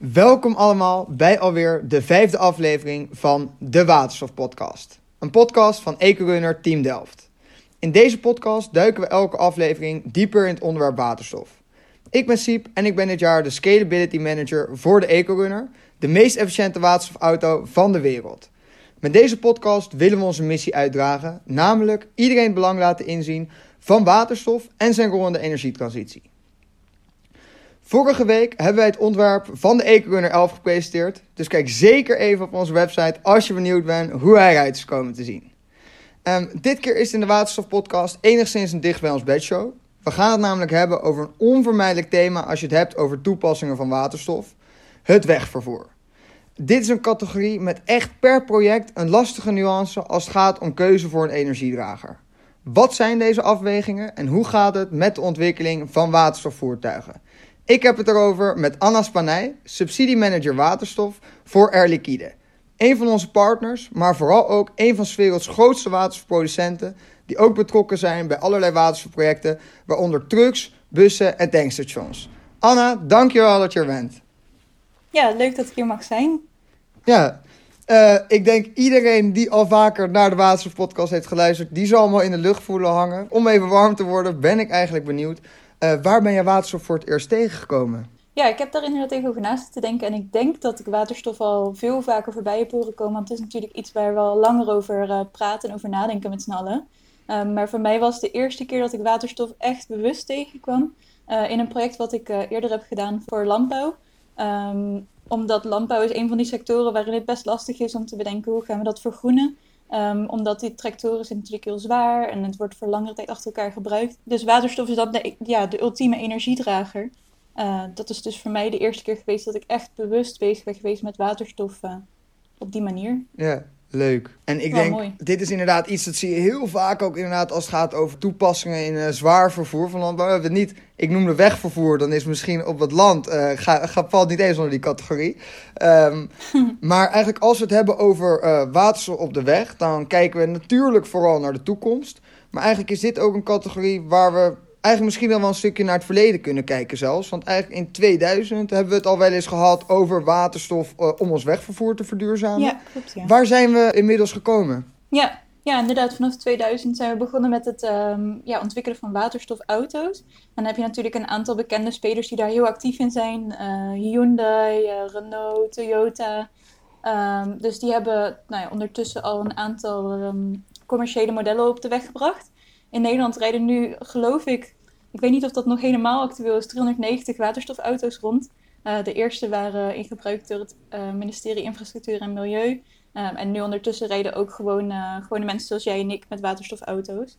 Welkom allemaal bij alweer de vijfde aflevering van de Waterstof Podcast. Een podcast van EcoRunner Team Delft. In deze podcast duiken we elke aflevering dieper in het onderwerp waterstof. Ik ben Siep en ik ben dit jaar de Scalability Manager voor de EcoRunner, de meest efficiënte waterstofauto van de wereld. Met deze podcast willen we onze missie uitdragen, namelijk iedereen belang laten inzien van waterstof en zijn rol in de energietransitie. Vorige week hebben wij het ontwerp van de EcoRunner 11 gepresenteerd. Dus kijk zeker even op onze website als je benieuwd bent hoe hij eruit is komen te zien. Um, dit keer is het in de Waterstofpodcast enigszins een dicht bij ons bedshow. We gaan het namelijk hebben over een onvermijdelijk thema als je het hebt over toepassingen van waterstof: het wegvervoer. Dit is een categorie met echt per project een lastige nuance als het gaat om keuze voor een energiedrager. Wat zijn deze afwegingen en hoe gaat het met de ontwikkeling van waterstofvoertuigen? Ik heb het erover met Anna Spanij, subsidiemanager waterstof voor Air Liquide. Een van onze partners, maar vooral ook een van 's werelds grootste waterstofproducenten, die ook betrokken zijn bij allerlei waterstofprojecten, waaronder trucks, bussen en tankstations. Anna, dankjewel dat je er bent. Ja, leuk dat ik hier mag zijn. Ja, uh, ik denk iedereen die al vaker naar de Waterstofpodcast heeft geluisterd, die zal allemaal in de lucht voelen hangen. Om even warm te worden, ben ik eigenlijk benieuwd. Uh, waar ben je waterstof voor het eerst tegengekomen? Ja, ik heb daar inderdaad even over naast te denken. En ik denk dat ik waterstof al veel vaker voorbij heb horen komen. Want het is natuurlijk iets waar we al langer over uh, praten en over nadenken met z'n allen. Um, maar voor mij was de eerste keer dat ik waterstof echt bewust tegenkwam. Uh, in een project wat ik eerder heb gedaan voor landbouw. Um, omdat landbouw is een van die sectoren waarin het best lastig is om te bedenken hoe gaan we dat vergroenen. Um, omdat die tractoren zijn natuurlijk heel zwaar en het wordt voor langere tijd achter elkaar gebruikt. Dus waterstof is dan de, ja, de ultieme energiedrager. Uh, dat is dus voor mij de eerste keer geweest dat ik echt bewust bezig ben geweest met waterstof uh, op die manier. Ja, leuk. En ik denk, mooi. dit is inderdaad iets dat zie je heel vaak ook inderdaad als het gaat over toepassingen in uh, zwaar vervoer van landbouw. We hebben het niet, ik noemde wegvervoer, dan is misschien op het land, uh, ga, ga, valt niet eens onder die categorie. Um, maar eigenlijk als we het hebben over uh, waterstof op de weg, dan kijken we natuurlijk vooral naar de toekomst. Maar eigenlijk is dit ook een categorie waar we eigenlijk misschien wel, wel een stukje naar het verleden kunnen kijken zelfs. Want eigenlijk in 2000 hebben we het al wel eens gehad over waterstof uh, om ons wegvervoer te verduurzamen. Ja, klopt, ja. Waar zijn we inmiddels gekomen? Ja, ja, inderdaad. Vanaf 2000 zijn we begonnen met het um, ja, ontwikkelen van waterstofauto's. En dan heb je natuurlijk een aantal bekende spelers die daar heel actief in zijn. Uh, Hyundai, uh, Renault, Toyota. Um, dus die hebben nou ja, ondertussen al een aantal um, commerciële modellen op de weg gebracht. In Nederland rijden nu, geloof ik, ik weet niet of dat nog helemaal actueel is, 390 waterstofauto's rond. Uh, de eerste waren in gebruik door het uh, ministerie Infrastructuur en Milieu. Um, en nu ondertussen rijden ook gewoon, uh, gewone mensen zoals jij en ik met waterstofauto's.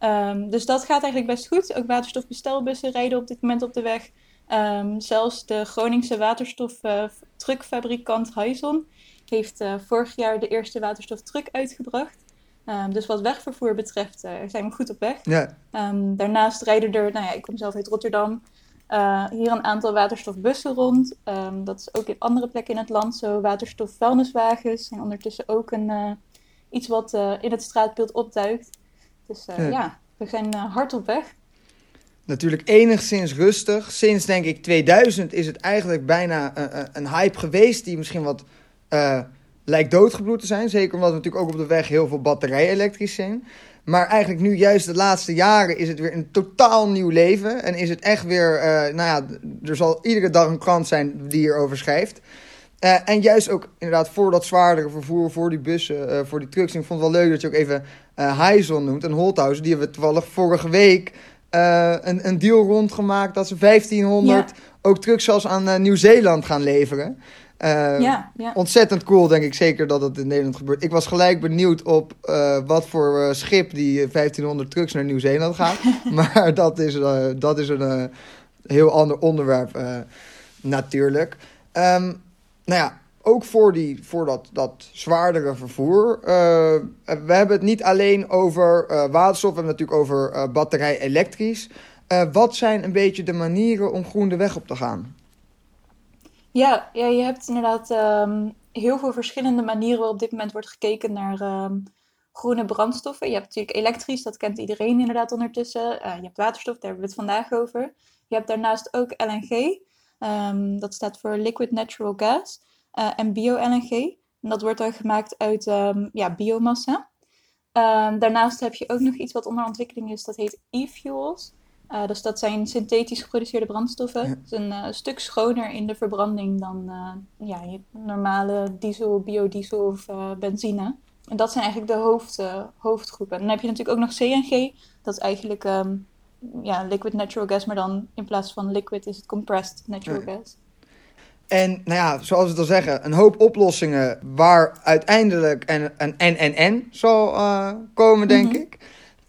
Um, dus dat gaat eigenlijk best goed. Ook waterstofbestelbussen rijden op dit moment op de weg. Um, zelfs de Groningse waterstoftruckfabrikant Hyzon heeft vorig jaar de eerste waterstoftruck uitgebracht. Um, dus wat wegvervoer betreft uh, zijn we goed op weg. Ja. Um, daarnaast rijden er, nou ja, ik kom zelf uit Rotterdam, uh, hier een aantal waterstofbussen rond. Um, dat is ook in andere plekken in het land zo. Waterstofvuilniswagens zijn ondertussen ook een, uh, iets wat in het straatbeeld opduikt. Dus ja. ja. we zijn hard op weg. Natuurlijk enigszins rustig. Sinds denk ik 2000 is het eigenlijk bijna een hype geweest die misschien wat lijkt doodgebloed te zijn. Zeker omdat we natuurlijk ook op de weg heel veel batterijen elektrisch zijn. Maar eigenlijk nu, juist de laatste jaren, is het weer een totaal nieuw leven. En is het echt weer, uh, nou ja, er zal iedere dag een krant zijn die hierover schrijft. Uh, en juist ook inderdaad voor dat zwaardere vervoer, voor die bussen, uh, voor die trucks. En ik vond het wel leuk dat je ook even uh, Heizon noemt en Holthausen. Die hebben we toevallig vorige week een, een deal rondgemaakt dat ze 1500 ja. ook trucks zelfs aan Nieuw-Zeeland gaan leveren. Uh, ja, ja. Ontzettend cool, denk ik zeker dat het in Nederland gebeurt. Ik was gelijk benieuwd op uh, wat voor uh, schip die 1500 trucks naar Nieuw-Zeeland gaat. maar dat is, dat is een heel ander onderwerp natuurlijk. Um, nou ja, ook voor, die, voor dat, dat zwaardere vervoer. we hebben het niet alleen over waterstof, we hebben het natuurlijk over batterij elektrisch. wat zijn een beetje de manieren om groen de weg op te gaan? Ja, ja je hebt inderdaad um, heel veel verschillende manieren waarop op dit moment wordt gekeken naar um, groene brandstoffen. Je hebt natuurlijk elektrisch, dat kent iedereen inderdaad ondertussen. Uh, je hebt waterstof, daar hebben we het vandaag over. Je hebt daarnaast ook LNG. Ehm, dat staat voor Liquid Natural Gas uh, en bio-LNG. En dat wordt dan gemaakt uit ja, biomassa. Daarnaast heb je ook nog iets wat onder ontwikkeling is, dat heet e-fuels. Uh, dus dat zijn synthetisch geproduceerde brandstoffen. Het is een uh, stuk schoner in de verbranding dan uh, ja, je normale diesel, biodiesel of benzine. En dat zijn eigenlijk de hoofd, hoofdgroepen. En dan heb je natuurlijk ook nog CNG. Dat is eigenlijk um, ja, liquid natural gas, maar dan in plaats van liquid is het compressed natural ja. gas. En nou ja, zoals we al zeggen, een hoop oplossingen waar uiteindelijk een, een en-en-en zal uh, komen, denk mm -hmm. ik.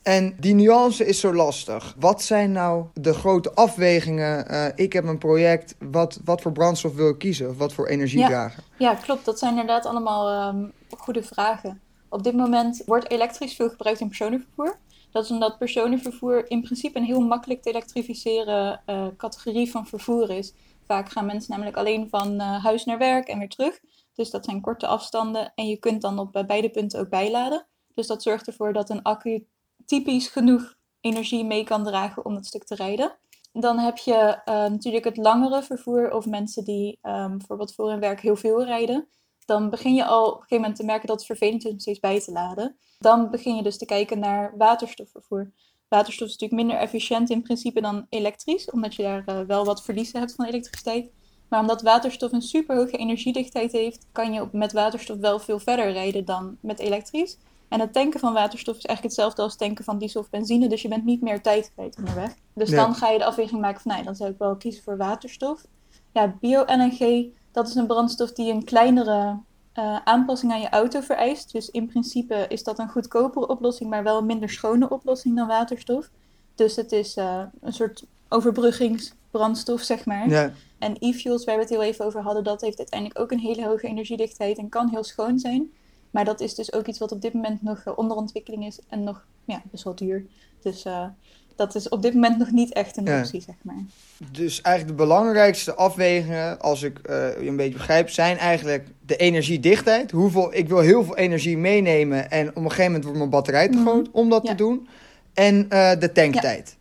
En die nuance is zo lastig. Wat zijn nou de grote afwegingen? Uh, ik heb een project, wat, wat voor brandstof wil ik kiezen? Of wat voor energiedrager? Ja, ja klopt. Dat zijn inderdaad allemaal um, goede vragen. Op dit moment wordt elektrisch veel gebruikt in personenvervoer. Dat is omdat personenvervoer in principe een heel makkelijk te elektrificeren uh, categorie van vervoer is. Vaak gaan mensen namelijk alleen van uh, huis naar werk en weer terug. Dus dat zijn korte afstanden en je kunt dan op beide punten ook bijladen. Dus dat zorgt ervoor dat een accu typisch genoeg energie mee kan dragen om dat stuk te rijden. Dan heb je uh, natuurlijk het langere vervoer of mensen die um, bijvoorbeeld voor hun werk heel veel rijden. Dan begin je al op een gegeven moment te merken dat het vervelend is om steeds bij te laden. Dan begin je dus te kijken naar waterstofvervoer. Waterstof is natuurlijk minder efficiënt in principe dan elektrisch, omdat je daar uh, wel wat verliezen hebt van elektriciteit. Maar omdat waterstof een superhoge energiedichtheid heeft, kan je met waterstof wel veel verder rijden dan met elektrisch. En het tanken van waterstof is eigenlijk hetzelfde als tanken van diesel of benzine. Dus je bent niet meer tijd kwijt onderweg. Dus dan ga je de afweging maken van, nou, dan zou ik wel kiezen voor waterstof. Ja, bio-LNG, dat is een brandstof die een kleinere uh, aanpassing aan je auto vereist. Dus in principe is dat een goedkopere oplossing, maar wel een minder schone oplossing dan waterstof. Dus het is uh, een soort overbruggingsbrandstof, zeg maar. Ja. En e-fuels, waar we het heel even over hadden, dat heeft uiteindelijk ook een hele hoge energiedichtheid en kan heel schoon zijn. Maar dat is dus ook iets wat op dit moment nog uh, onder ontwikkeling is en nog ja, best wel duur. Dus uh, dat is op dit moment nog niet echt een Ja. optie, zeg maar. Dus eigenlijk de belangrijkste afwegingen, als ik uh, je een beetje begrijp, zijn eigenlijk de energiedichtheid. Hoeveel, ik wil heel veel energie meenemen en op een gegeven moment wordt mijn batterij te groot Mhm. om dat Ja. te doen. En uh, de tanktijd.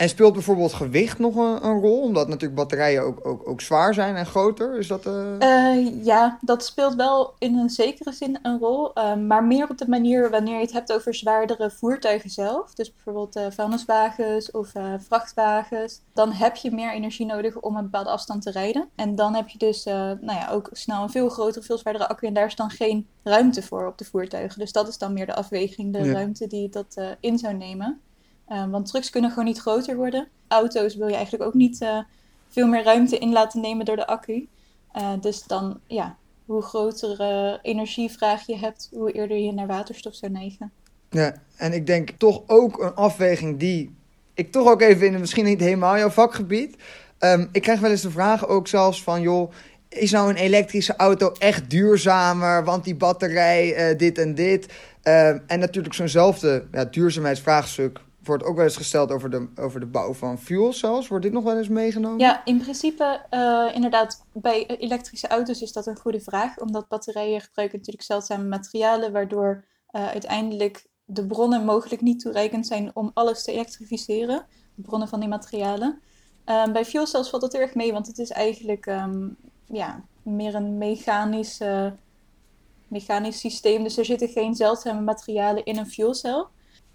En speelt bijvoorbeeld gewicht nog een, een rol? Omdat natuurlijk batterijen ook, ook, ook zwaar zijn en groter. Is dat... Uh... Uh, ja, dat speelt wel in een zekere zin een rol. Uh, maar meer op de manier wanneer je het hebt over zwaardere voertuigen zelf. Dus bijvoorbeeld vuilniswagens of vrachtwagens. Dan heb je meer energie nodig om een bepaalde afstand te rijden. En dan heb je dus nou ja, ook snel een veel grotere, veel zwaardere accu. En daar is dan geen ruimte voor op de voertuigen. Dus dat is dan meer de afweging, de Ja. ruimte die dat in zou nemen. Uh, want trucks kunnen gewoon niet groter worden. Auto's wil je eigenlijk ook niet uh, veel meer ruimte in laten nemen door de accu. Uh, dus dan, ja, hoe grotere energievraag je hebt, hoe eerder je naar waterstof zou neigen. Ja, en ik denk toch ook een afweging die ik toch ook even in, misschien niet helemaal jouw vakgebied. Um, ik krijg wel eens de vraag ook zelfs van, joh, is nou een elektrische auto echt duurzamer? Want die batterij, dit en dit. Uh, en natuurlijk zo'nzelfde ja, duurzaamheidsvraagstuk wordt ook wel eens gesteld over de, over de bouw van fuel cells. Wordt dit nog wel eens meegenomen? Ja, in principe uh, inderdaad, bij elektrische auto's is dat een goede vraag. Omdat batterijen gebruiken natuurlijk zeldzame materialen, waardoor uh, uiteindelijk de bronnen mogelijk niet toereikend zijn om alles te elektrificeren. De bronnen van die materialen. Uh, bij fuel cells valt dat erg mee, want het is eigenlijk um, ja, meer een mechanisch, mechanisch systeem. Dus er zitten geen zeldzame materialen in een fuelcel.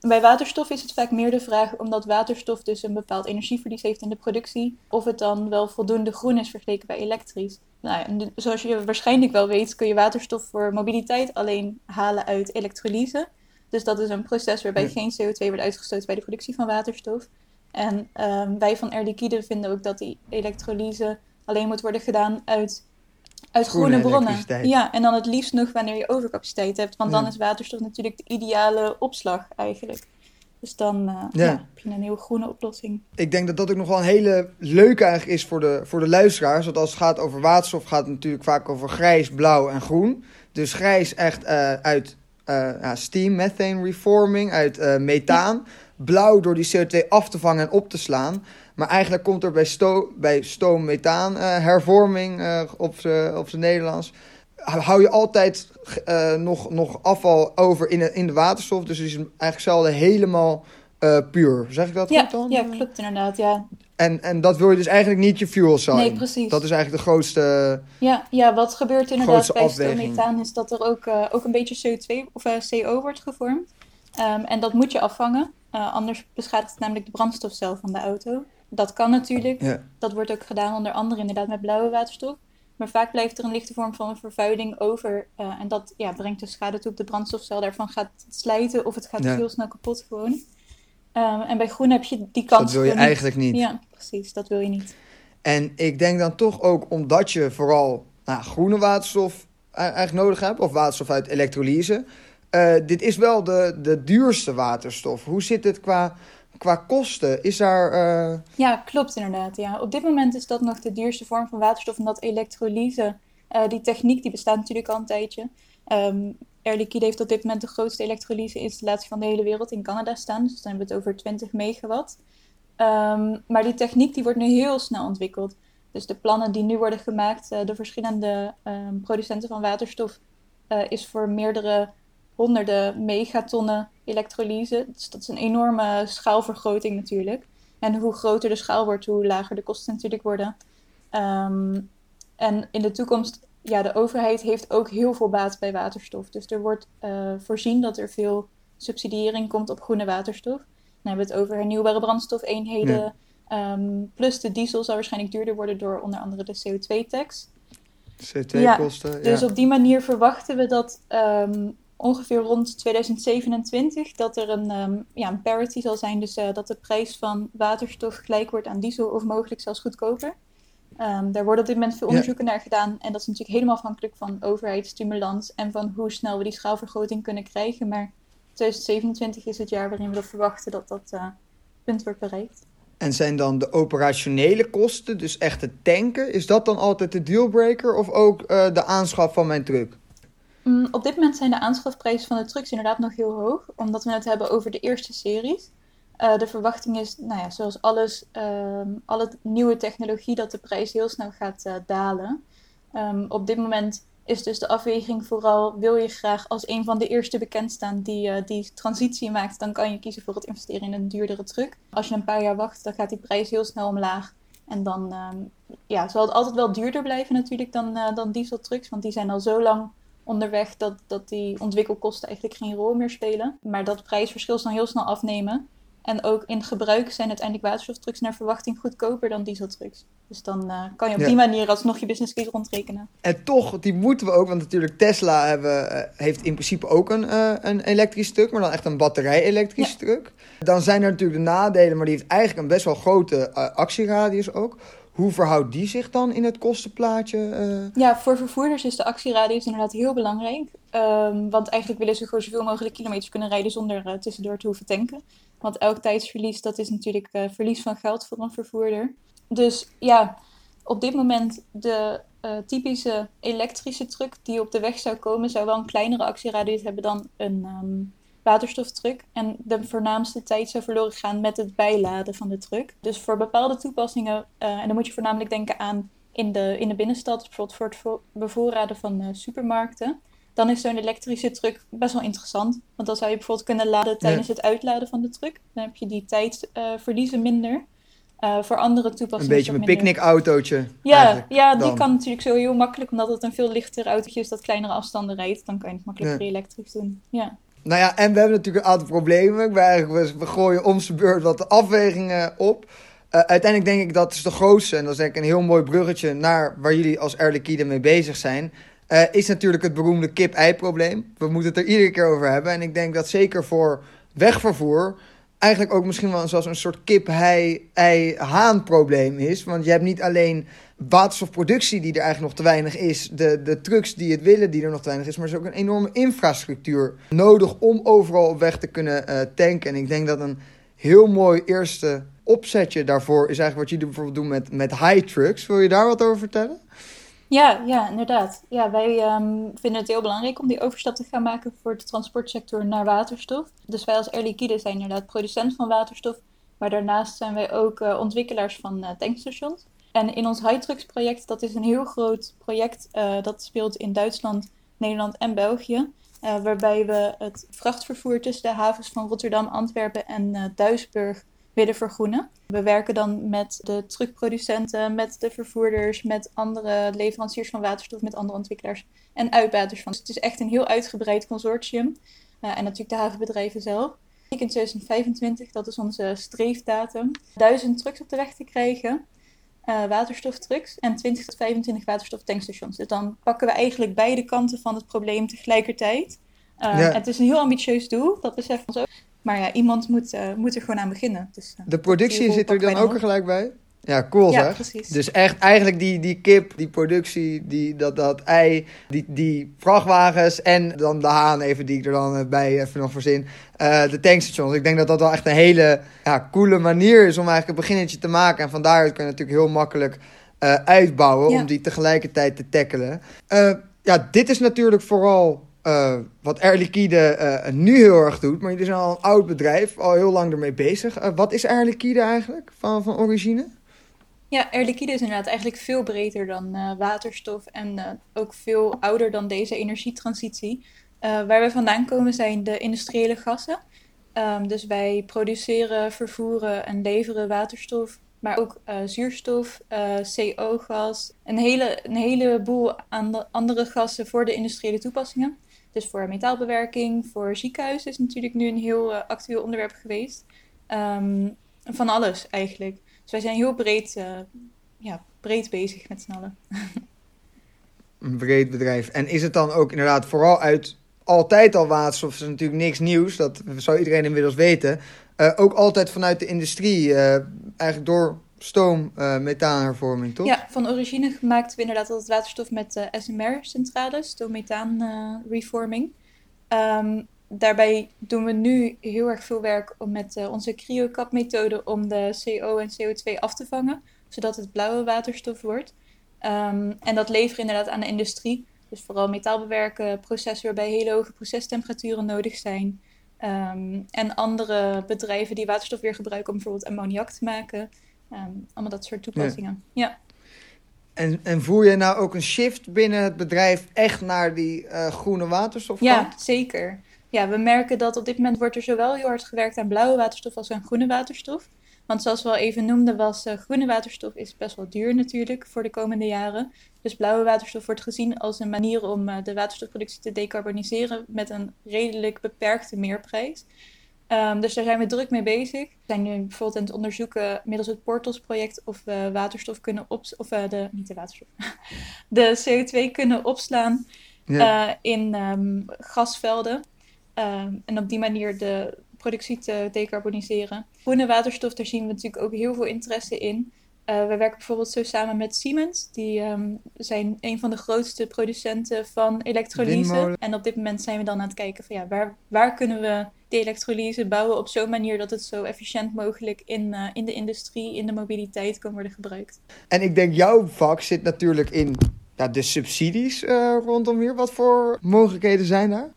Bij waterstof is het vaak meer de vraag, omdat waterstof dus een bepaald energieverlies heeft in de productie, of het dan wel voldoende groen is vergeleken bij elektrisch. Nou ja, zoals je waarschijnlijk wel weet, kun je waterstof voor mobiliteit alleen halen uit elektrolyse. Dus dat is een proces waarbij ja. geen CO2 wordt uitgestoten bij de productie van waterstof. En um, wij van Air Liquide vinden ook dat die elektrolyse alleen moet worden gedaan uit, uit groene, groene bronnen. Ja, en dan het liefst nog wanneer je overcapaciteit hebt. Want ja. dan is waterstof natuurlijk de ideale opslag eigenlijk. Dus dan uh, ja. Ja, heb je een heel groene oplossing. Ik denk dat dat ook nog wel een hele leuke eigenlijk is voor de, voor de luisteraars. Want als het gaat over waterstof gaat het natuurlijk vaak over grijs, blauw en groen. Dus grijs echt uh, uit uh, steam, methane reforming, uit methaan. Ja. Blauw door die CO2 af te vangen en op te slaan. Maar eigenlijk komt er bij, sto bij stoom-methaan uh, hervorming uh, op zijn Nederlands. Hou je altijd uh, nog, nog afval over in de, in de waterstof. Dus het is eigenlijk zelden helemaal puur. Zeg ik dat ja, goed dan? Ja, klopt inderdaad. Ja. En, en dat wil je dus eigenlijk niet je fuel zijn. Nee, precies. Dat is eigenlijk de grootste... Ja, ja wat gebeurt inderdaad bij stoommethaan is dat er ook, eh, ook een beetje CO2 of eh, CO wordt gevormd. Ehm, en dat moet je afvangen. Eh, anders beschadigt het namelijk de brandstofcel van de auto. Dat kan natuurlijk. Ja. Dat wordt ook gedaan onder andere inderdaad met blauwe waterstof. Maar vaak blijft er een lichte vorm van vervuiling over. eh, en dat ja, brengt dus schade toe op de brandstofcel. Daarvan gaat het slijten of het gaat Ja. heel snel kapot gewoon. Ehm, en bij groen heb je die kans Dat wil je eigenlijk niet. Ja, precies. Dat wil je niet. En ik denk dan toch ook omdat je vooral nou, groene waterstof e- eigenlijk nodig hebt, of waterstof uit elektrolyse. eh, dit is wel de, de duurste waterstof. Hoe zit het qua, qua kosten? Is daar. eh, Ja, klopt inderdaad. Ja. Op dit moment is dat nog de duurste vorm van waterstof. Omdat elektrolyse, eh, die techniek, die bestaat natuurlijk al een tijdje. Ehm Air heeft op dit moment de grootste elektrolyse-installatie van de hele wereld in Canada staan. Dus dan hebben we het over 20 megawatt. Ehm, maar die techniek die wordt nu heel snel ontwikkeld. Dus de plannen die nu worden gemaakt, eh, de verschillende ehm, producenten van waterstof, is voor meerdere honderden megatonnen elektrolyse. Dus dat is een enorme schaalvergroting natuurlijk. En hoe groter de schaal wordt, hoe lager de kosten natuurlijk worden. Ehm, en in de toekomst, ja, de overheid heeft ook heel veel baat bij waterstof. Dus er wordt eh, voorzien dat er veel subsidiëring komt op groene waterstof. Dan hebben we het over hernieuwbare brandstofeenheden. Ja. Ehm, plus de diesel zal waarschijnlijk duurder worden door onder andere de CO2-tax. CO2-kosten? Dus ja. op die manier verwachten we dat ehm, ongeveer rond 2027 dat er een, ehm, ja, een parity zal zijn. Dus eh, dat de prijs van waterstof gelijk wordt aan diesel of mogelijk zelfs goedkoper. Ehm, daar worden op dit moment veel Ja. onderzoeken naar gedaan. En dat is natuurlijk helemaal afhankelijk van overheidsstimulans en van hoe snel we die schaalvergroting kunnen krijgen. Maar 2027 is het jaar waarin we dat verwachten dat dat eh, punt wordt bereikt. En zijn dan de operationele kosten, dus echt het tanken, is dat dan altijd de dealbreaker of ook eh, de aanschaf van mijn truck? Mm, op dit moment zijn de aanschafprijzen van de trucks inderdaad nog heel hoog, omdat we het hebben over de eerste series. Eh, de verwachting is, nou ja, zoals alles, ehm, alle nieuwe technologie, dat de prijs heel snel gaat eh, dalen. Ehm, op dit moment is dus de afweging vooral, wil je graag als een van de eerste bekend staan die eh, die transitie maakt, dan kan je kiezen voor het investeren in een duurdere truck. Als je een paar jaar wacht, dan gaat die prijs heel snel omlaag. En dan ehm, ja, zal het altijd wel duurder blijven natuurlijk dan, dan dieseltrucks, want die zijn al zo lang onderweg dat, dat die ontwikkelkosten eigenlijk geen rol meer spelen. Maar dat prijsverschil zal heel snel afnemen. En ook in gebruik zijn uiteindelijk waterstoftrucks naar verwachting goedkoper dan dieseltrucks. Dus dan eh, kan je op Ja. die manier alsnog je business case rondrekenen. En toch, die moeten we ook, want natuurlijk Tesla hebben, eh, heeft in principe ook een, eh, een elektrisch stuk, maar dan echt een batterij-elektrisch Ja. stuk. Dan zijn er natuurlijk de nadelen, maar die heeft eigenlijk een best wel grote actieradius ook. Hoe verhoudt die zich dan in het kostenplaatje? eh? Ja, voor vervoerders is de actieradius inderdaad heel belangrijk. Ehm, want eigenlijk willen ze gewoon zoveel mogelijk kilometers kunnen rijden zonder eh, tussendoor te hoeven tanken. Want elk tijdsverlies, dat is natuurlijk eh, verlies van geld voor een vervoerder. Dus ja, op dit moment de typische elektrische truck die op de weg zou komen, zou wel een kleinere actieradius hebben dan een ehm, waterstoftruck. En de voornaamste tijd zou verloren gaan met het bijladen van de truck. Dus voor bepaalde toepassingen, eh, en dan moet je voornamelijk denken aan in de, in de binnenstad, bijvoorbeeld voor het vo- bevoorraden van eh, supermarkten. Dan is zo'n elektrische truck best wel interessant. Want dan zou je bijvoorbeeld kunnen laden tijdens het uitladen van de truck. Dan heb je die tijdverliezen minder. Eh, voor andere toepassingen. een beetje minder. picknickautootje. Ja, ja die dan. kan natuurlijk zo heel makkelijk, omdat het een veel lichter autootje is dat kleinere afstanden rijdt. Dan kan je het makkelijker Ja. elektrisch doen. Ja. Nou ja, en we hebben natuurlijk een aantal problemen. We, we- gooien om zijn beurt wat de afwegingen op. Eh, uiteindelijk denk ik dat is de grootste, en dat is ik een heel mooi bruggetje naar waar jullie als Air Liquide mee bezig zijn. eh, is natuurlijk het beroemde kip-ei-probleem. We moeten het er iedere keer over hebben. En ik denk dat zeker voor wegvervoer eigenlijk ook misschien wel zoals een soort kip-ei-haan-probleem is. Want je hebt niet alleen waterstofproductie die er eigenlijk nog te weinig is, de, de trucks die het willen die er nog te weinig is, maar er is ook een enorme infrastructuur nodig om overal op weg te kunnen eh, tanken. En ik denk dat een heel mooi eerste opzetje daarvoor is eigenlijk wat jullie bijvoorbeeld doen met, met high trucks. Wil je daar wat over vertellen? Ja, ja, inderdaad. Ja, wij ehm, vinden het heel belangrijk om die overstap te gaan maken voor de transportsector naar waterstof. Dus wij als Air Liquide zijn inderdaad producent van waterstof, maar daarnaast zijn wij ook eh, ontwikkelaars van eh, tankstations. En in ons Hightrucks project, dat is een heel groot project eh, dat speelt in Duitsland, Nederland en België. waarbij we het vrachtvervoer tussen de havens van Rotterdam, Antwerpen en Duisburg willen vergroenen. We werken dan met de truckproducenten, met de vervoerders, met andere leveranciers van waterstof, met andere ontwikkelaars en uitbaters van. Dus het is echt een heel uitgebreid consortium. Uh, en natuurlijk de havenbedrijven zelf. In 2025, dat is onze streefdatum, duizend trucks op de weg te krijgen. Uh, waterstoftrucks en 20 tot 25 waterstoftankstations. Dus dan pakken we eigenlijk beide kanten van het probleem tegelijkertijd. Uh, ja. Het is een heel ambitieus doel, dat beseffen we ons ook. Maar ja, iemand moet, uh, moet er gewoon aan beginnen. Dus, de productie zit er dan ook er gelijk bij? Ja, cool ja, zeg. Precies. Dus echt eigenlijk die, die kip, die productie, die, dat, dat ei, die, die vrachtwagens en dan de haan even die ik er dan bij even nog voorzin. Uh, de tankstations. Ik denk dat dat wel echt een hele ja, coole manier is om eigenlijk een beginnetje te maken. En vandaar kun je natuurlijk heel makkelijk uitbouwen ja. om die tegelijkertijd te tackelen. Ja, dit is natuurlijk vooral uh, wat Air Liquide uh, nu heel erg doet, maar jullie zijn al een oud bedrijf, al heel lang ermee bezig. Uh, wat is Air Liquide eigenlijk van, van origine? Ja, Air Liquide is inderdaad eigenlijk veel breder dan waterstof en ook veel ouder dan deze energietransitie. waar we vandaan komen zijn de industriële gassen. Um, dus wij produceren, vervoeren en leveren waterstof, maar ook zuurstof, CO-gas, een, hele, een heleboel andere gassen voor de industriële toepassingen. Dus voor metaalbewerking, voor ziekenhuizen is natuurlijk nu een heel uh, actueel onderwerp geweest. Um, van alles eigenlijk. Dus wij zijn heel breed, uh, ja, breed bezig met z'n allen. een breed bedrijf. En is het dan ook inderdaad vooral uit altijd al waterstof? is natuurlijk niks nieuws, dat zou iedereen inmiddels weten. Uh, ook altijd vanuit de industrie, eigenlijk door stoom, uh, methaanhervorming, toch? Ja, van origine gemaakt we inderdaad altijd waterstof met uh, SMR-centrales, stoom-methaan-reforming. Uh, um, daarbij doen we nu heel erg veel werk om met uh, onze cryocap-methode om de CO en CO2 af te vangen, zodat het blauwe waterstof wordt. Um, en dat leveren inderdaad aan de industrie. Dus vooral metaalbewerken, processen waarbij hele hoge procestemperaturen nodig zijn. Um, en andere bedrijven die waterstof weer gebruiken om bijvoorbeeld ammoniak te maken. Um, allemaal dat soort toepassingen. Ja. ja. En, en voer je nou ook een shift binnen het bedrijf echt naar die uh, groene waterstof? Ja, zeker. Ja, we merken dat op dit moment wordt er zowel heel hard gewerkt aan blauwe waterstof als aan groene waterstof. Want zoals we al even noemden, was uh, groene waterstof is best wel duur natuurlijk voor de komende jaren. Dus blauwe waterstof wordt gezien als een manier om uh, de waterstofproductie te decarboniseren met een redelijk beperkte meerprijs. Um, dus daar zijn we druk mee bezig. We zijn nu bijvoorbeeld aan het onderzoeken middels het Portals-project of we waterstof kunnen op of uh, de niet de waterstof, de CO2 kunnen opslaan uh, in um, gasvelden. Um, en op die manier de productie te decarboniseren. Groene waterstof, daar zien we natuurlijk ook heel veel interesse in. Uh, we werken bijvoorbeeld zo samen met Siemens. Die um, zijn een van de grootste producenten van elektrolyse. En op dit moment zijn we dan aan het kijken van ja, waar, waar kunnen we de elektrolyse bouwen op zo'n manier dat het zo efficiënt mogelijk in, uh, in de industrie, in de mobiliteit kan worden gebruikt. En ik denk jouw vak zit natuurlijk in ja, de subsidies uh, rondom hier. Wat voor mogelijkheden zijn daar?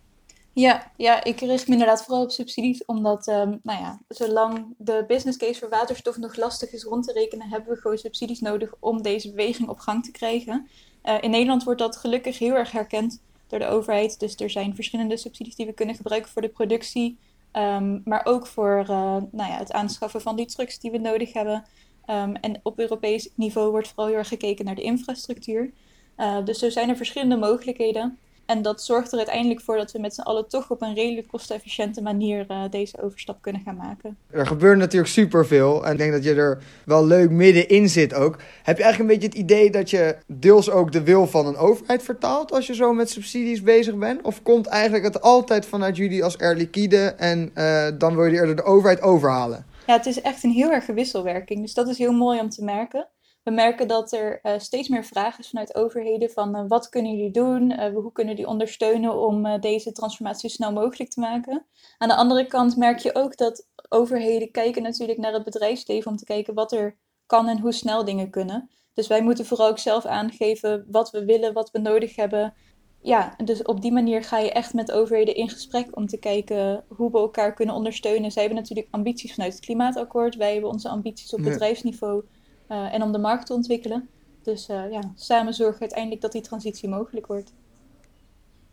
Ja, ja, ik richt me inderdaad vooral op subsidies, omdat um, nou ja, zolang de business case voor waterstof nog lastig is rond te rekenen, hebben we gewoon subsidies nodig om deze beweging op gang te krijgen. Uh, in Nederland wordt dat gelukkig heel erg herkend door de overheid. Dus er zijn verschillende subsidies die we kunnen gebruiken voor de productie, um, maar ook voor uh, nou ja, het aanschaffen van die trucks die we nodig hebben. Um, en op Europees niveau wordt vooral heel erg gekeken naar de infrastructuur. Uh, dus zo zijn er verschillende mogelijkheden. En dat zorgt er uiteindelijk voor dat we met z'n allen toch op een redelijk kostenefficiënte manier uh, deze overstap kunnen gaan maken. Er gebeurt natuurlijk superveel en ik denk dat je er wel leuk middenin zit ook. Heb je eigenlijk een beetje het idee dat je deels ook de wil van een overheid vertaalt als je zo met subsidies bezig bent? Of komt eigenlijk het altijd vanuit jullie als Air Liquide en uh, dan wil je eerder de overheid overhalen? Ja, het is echt een heel erg wisselwerking. Dus dat is heel mooi om te merken. We merken dat er uh, steeds meer vraag is vanuit overheden van uh, wat kunnen jullie doen, uh, hoe kunnen die ondersteunen om deze transformatie snel mogelijk te maken. Aan de andere kant merk je ook dat overheden kijken natuurlijk naar het bedrijfsleven om te kijken wat er kan en hoe snel dingen kunnen. Dus wij moeten vooral ook zelf aangeven wat we willen, wat we nodig hebben. Ja, dus op die manier ga je echt met overheden in gesprek om te kijken hoe we elkaar kunnen ondersteunen. Zij hebben natuurlijk ambities vanuit het klimaatakkoord. Wij hebben onze ambities op bedrijfsniveau. Uh, en om de markt te ontwikkelen. Dus uh, ja, samen zorgen uiteindelijk dat die transitie mogelijk wordt.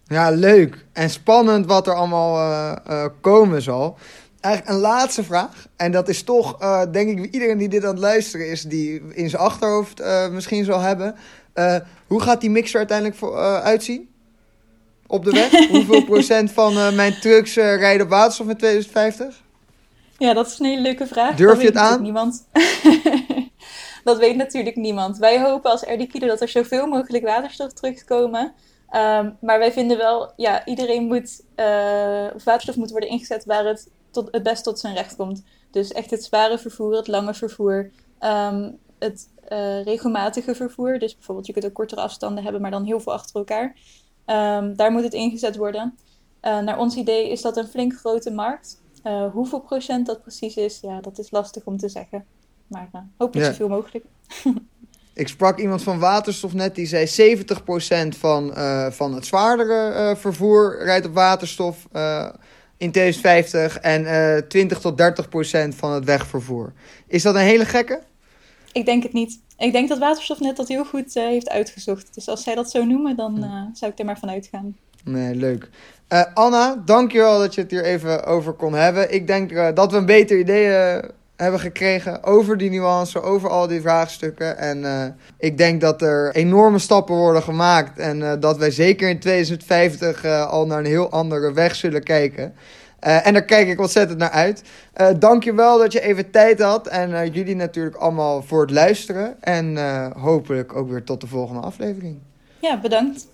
Ja, leuk en spannend wat er allemaal uh, komen zal. eigenlijk een laatste vraag. En dat is toch, denk ik, iedereen die dit aan het luisteren is, die in zijn achterhoofd misschien zal hebben. Hoe gaat die mixer uiteindelijk voor, uitzien? Op de weg? Hoeveel procent van mijn trucks rijden op waterstof in 2050? Ja, dat is een hele leuke vraag. Durf je het aan? Niemand. Dat weet natuurlijk niemand. Wij hopen als RDKido dat er zoveel mogelijk waterstof terugkomen. Um, maar wij vinden wel, ja, iedereen moet, uh, waterstof moet worden ingezet waar het tot, het best tot zijn recht komt. Dus echt het zware vervoer, het lange vervoer, um, het uh, regelmatige vervoer. Dus bijvoorbeeld, je kunt ook kortere afstanden hebben, maar dan heel veel achter elkaar. Um, daar moet het ingezet worden. Uh, naar ons idee is dat een flink grote markt. Hoeveel procent dat precies is, ja, dat is lastig om te zeggen. Maar hopelijk ja. zoveel mogelijk. Ik sprak iemand van waterstof net, die zei 70% van, uh, van het zwaardere uh, vervoer rijdt op waterstof uh, in 2050 en 20 tot 30% van het wegvervoer. Is dat een hele gekke? Ik denk het niet. Ik denk dat waterstof net dat heel goed heeft uitgezocht. Dus als zij dat zo noemen, dan zou ik er maar van uitgaan. Nee, leuk. Anna, dankjewel dat je het hier even over kon hebben. Ik denk dat we een beter idee hebben gekregen over die nuance, over al die vraagstukken. En uh, ik denk dat er enorme stappen worden gemaakt en uh, dat wij zeker in 2050 uh, eh, al naar een heel andere weg zullen kijken. en daar kijk ik ontzettend naar uit. Je wel dat je even tijd had en jullie natuurlijk allemaal voor het luisteren. En hopelijk ook weer tot de volgende aflevering. Ja, bedankt.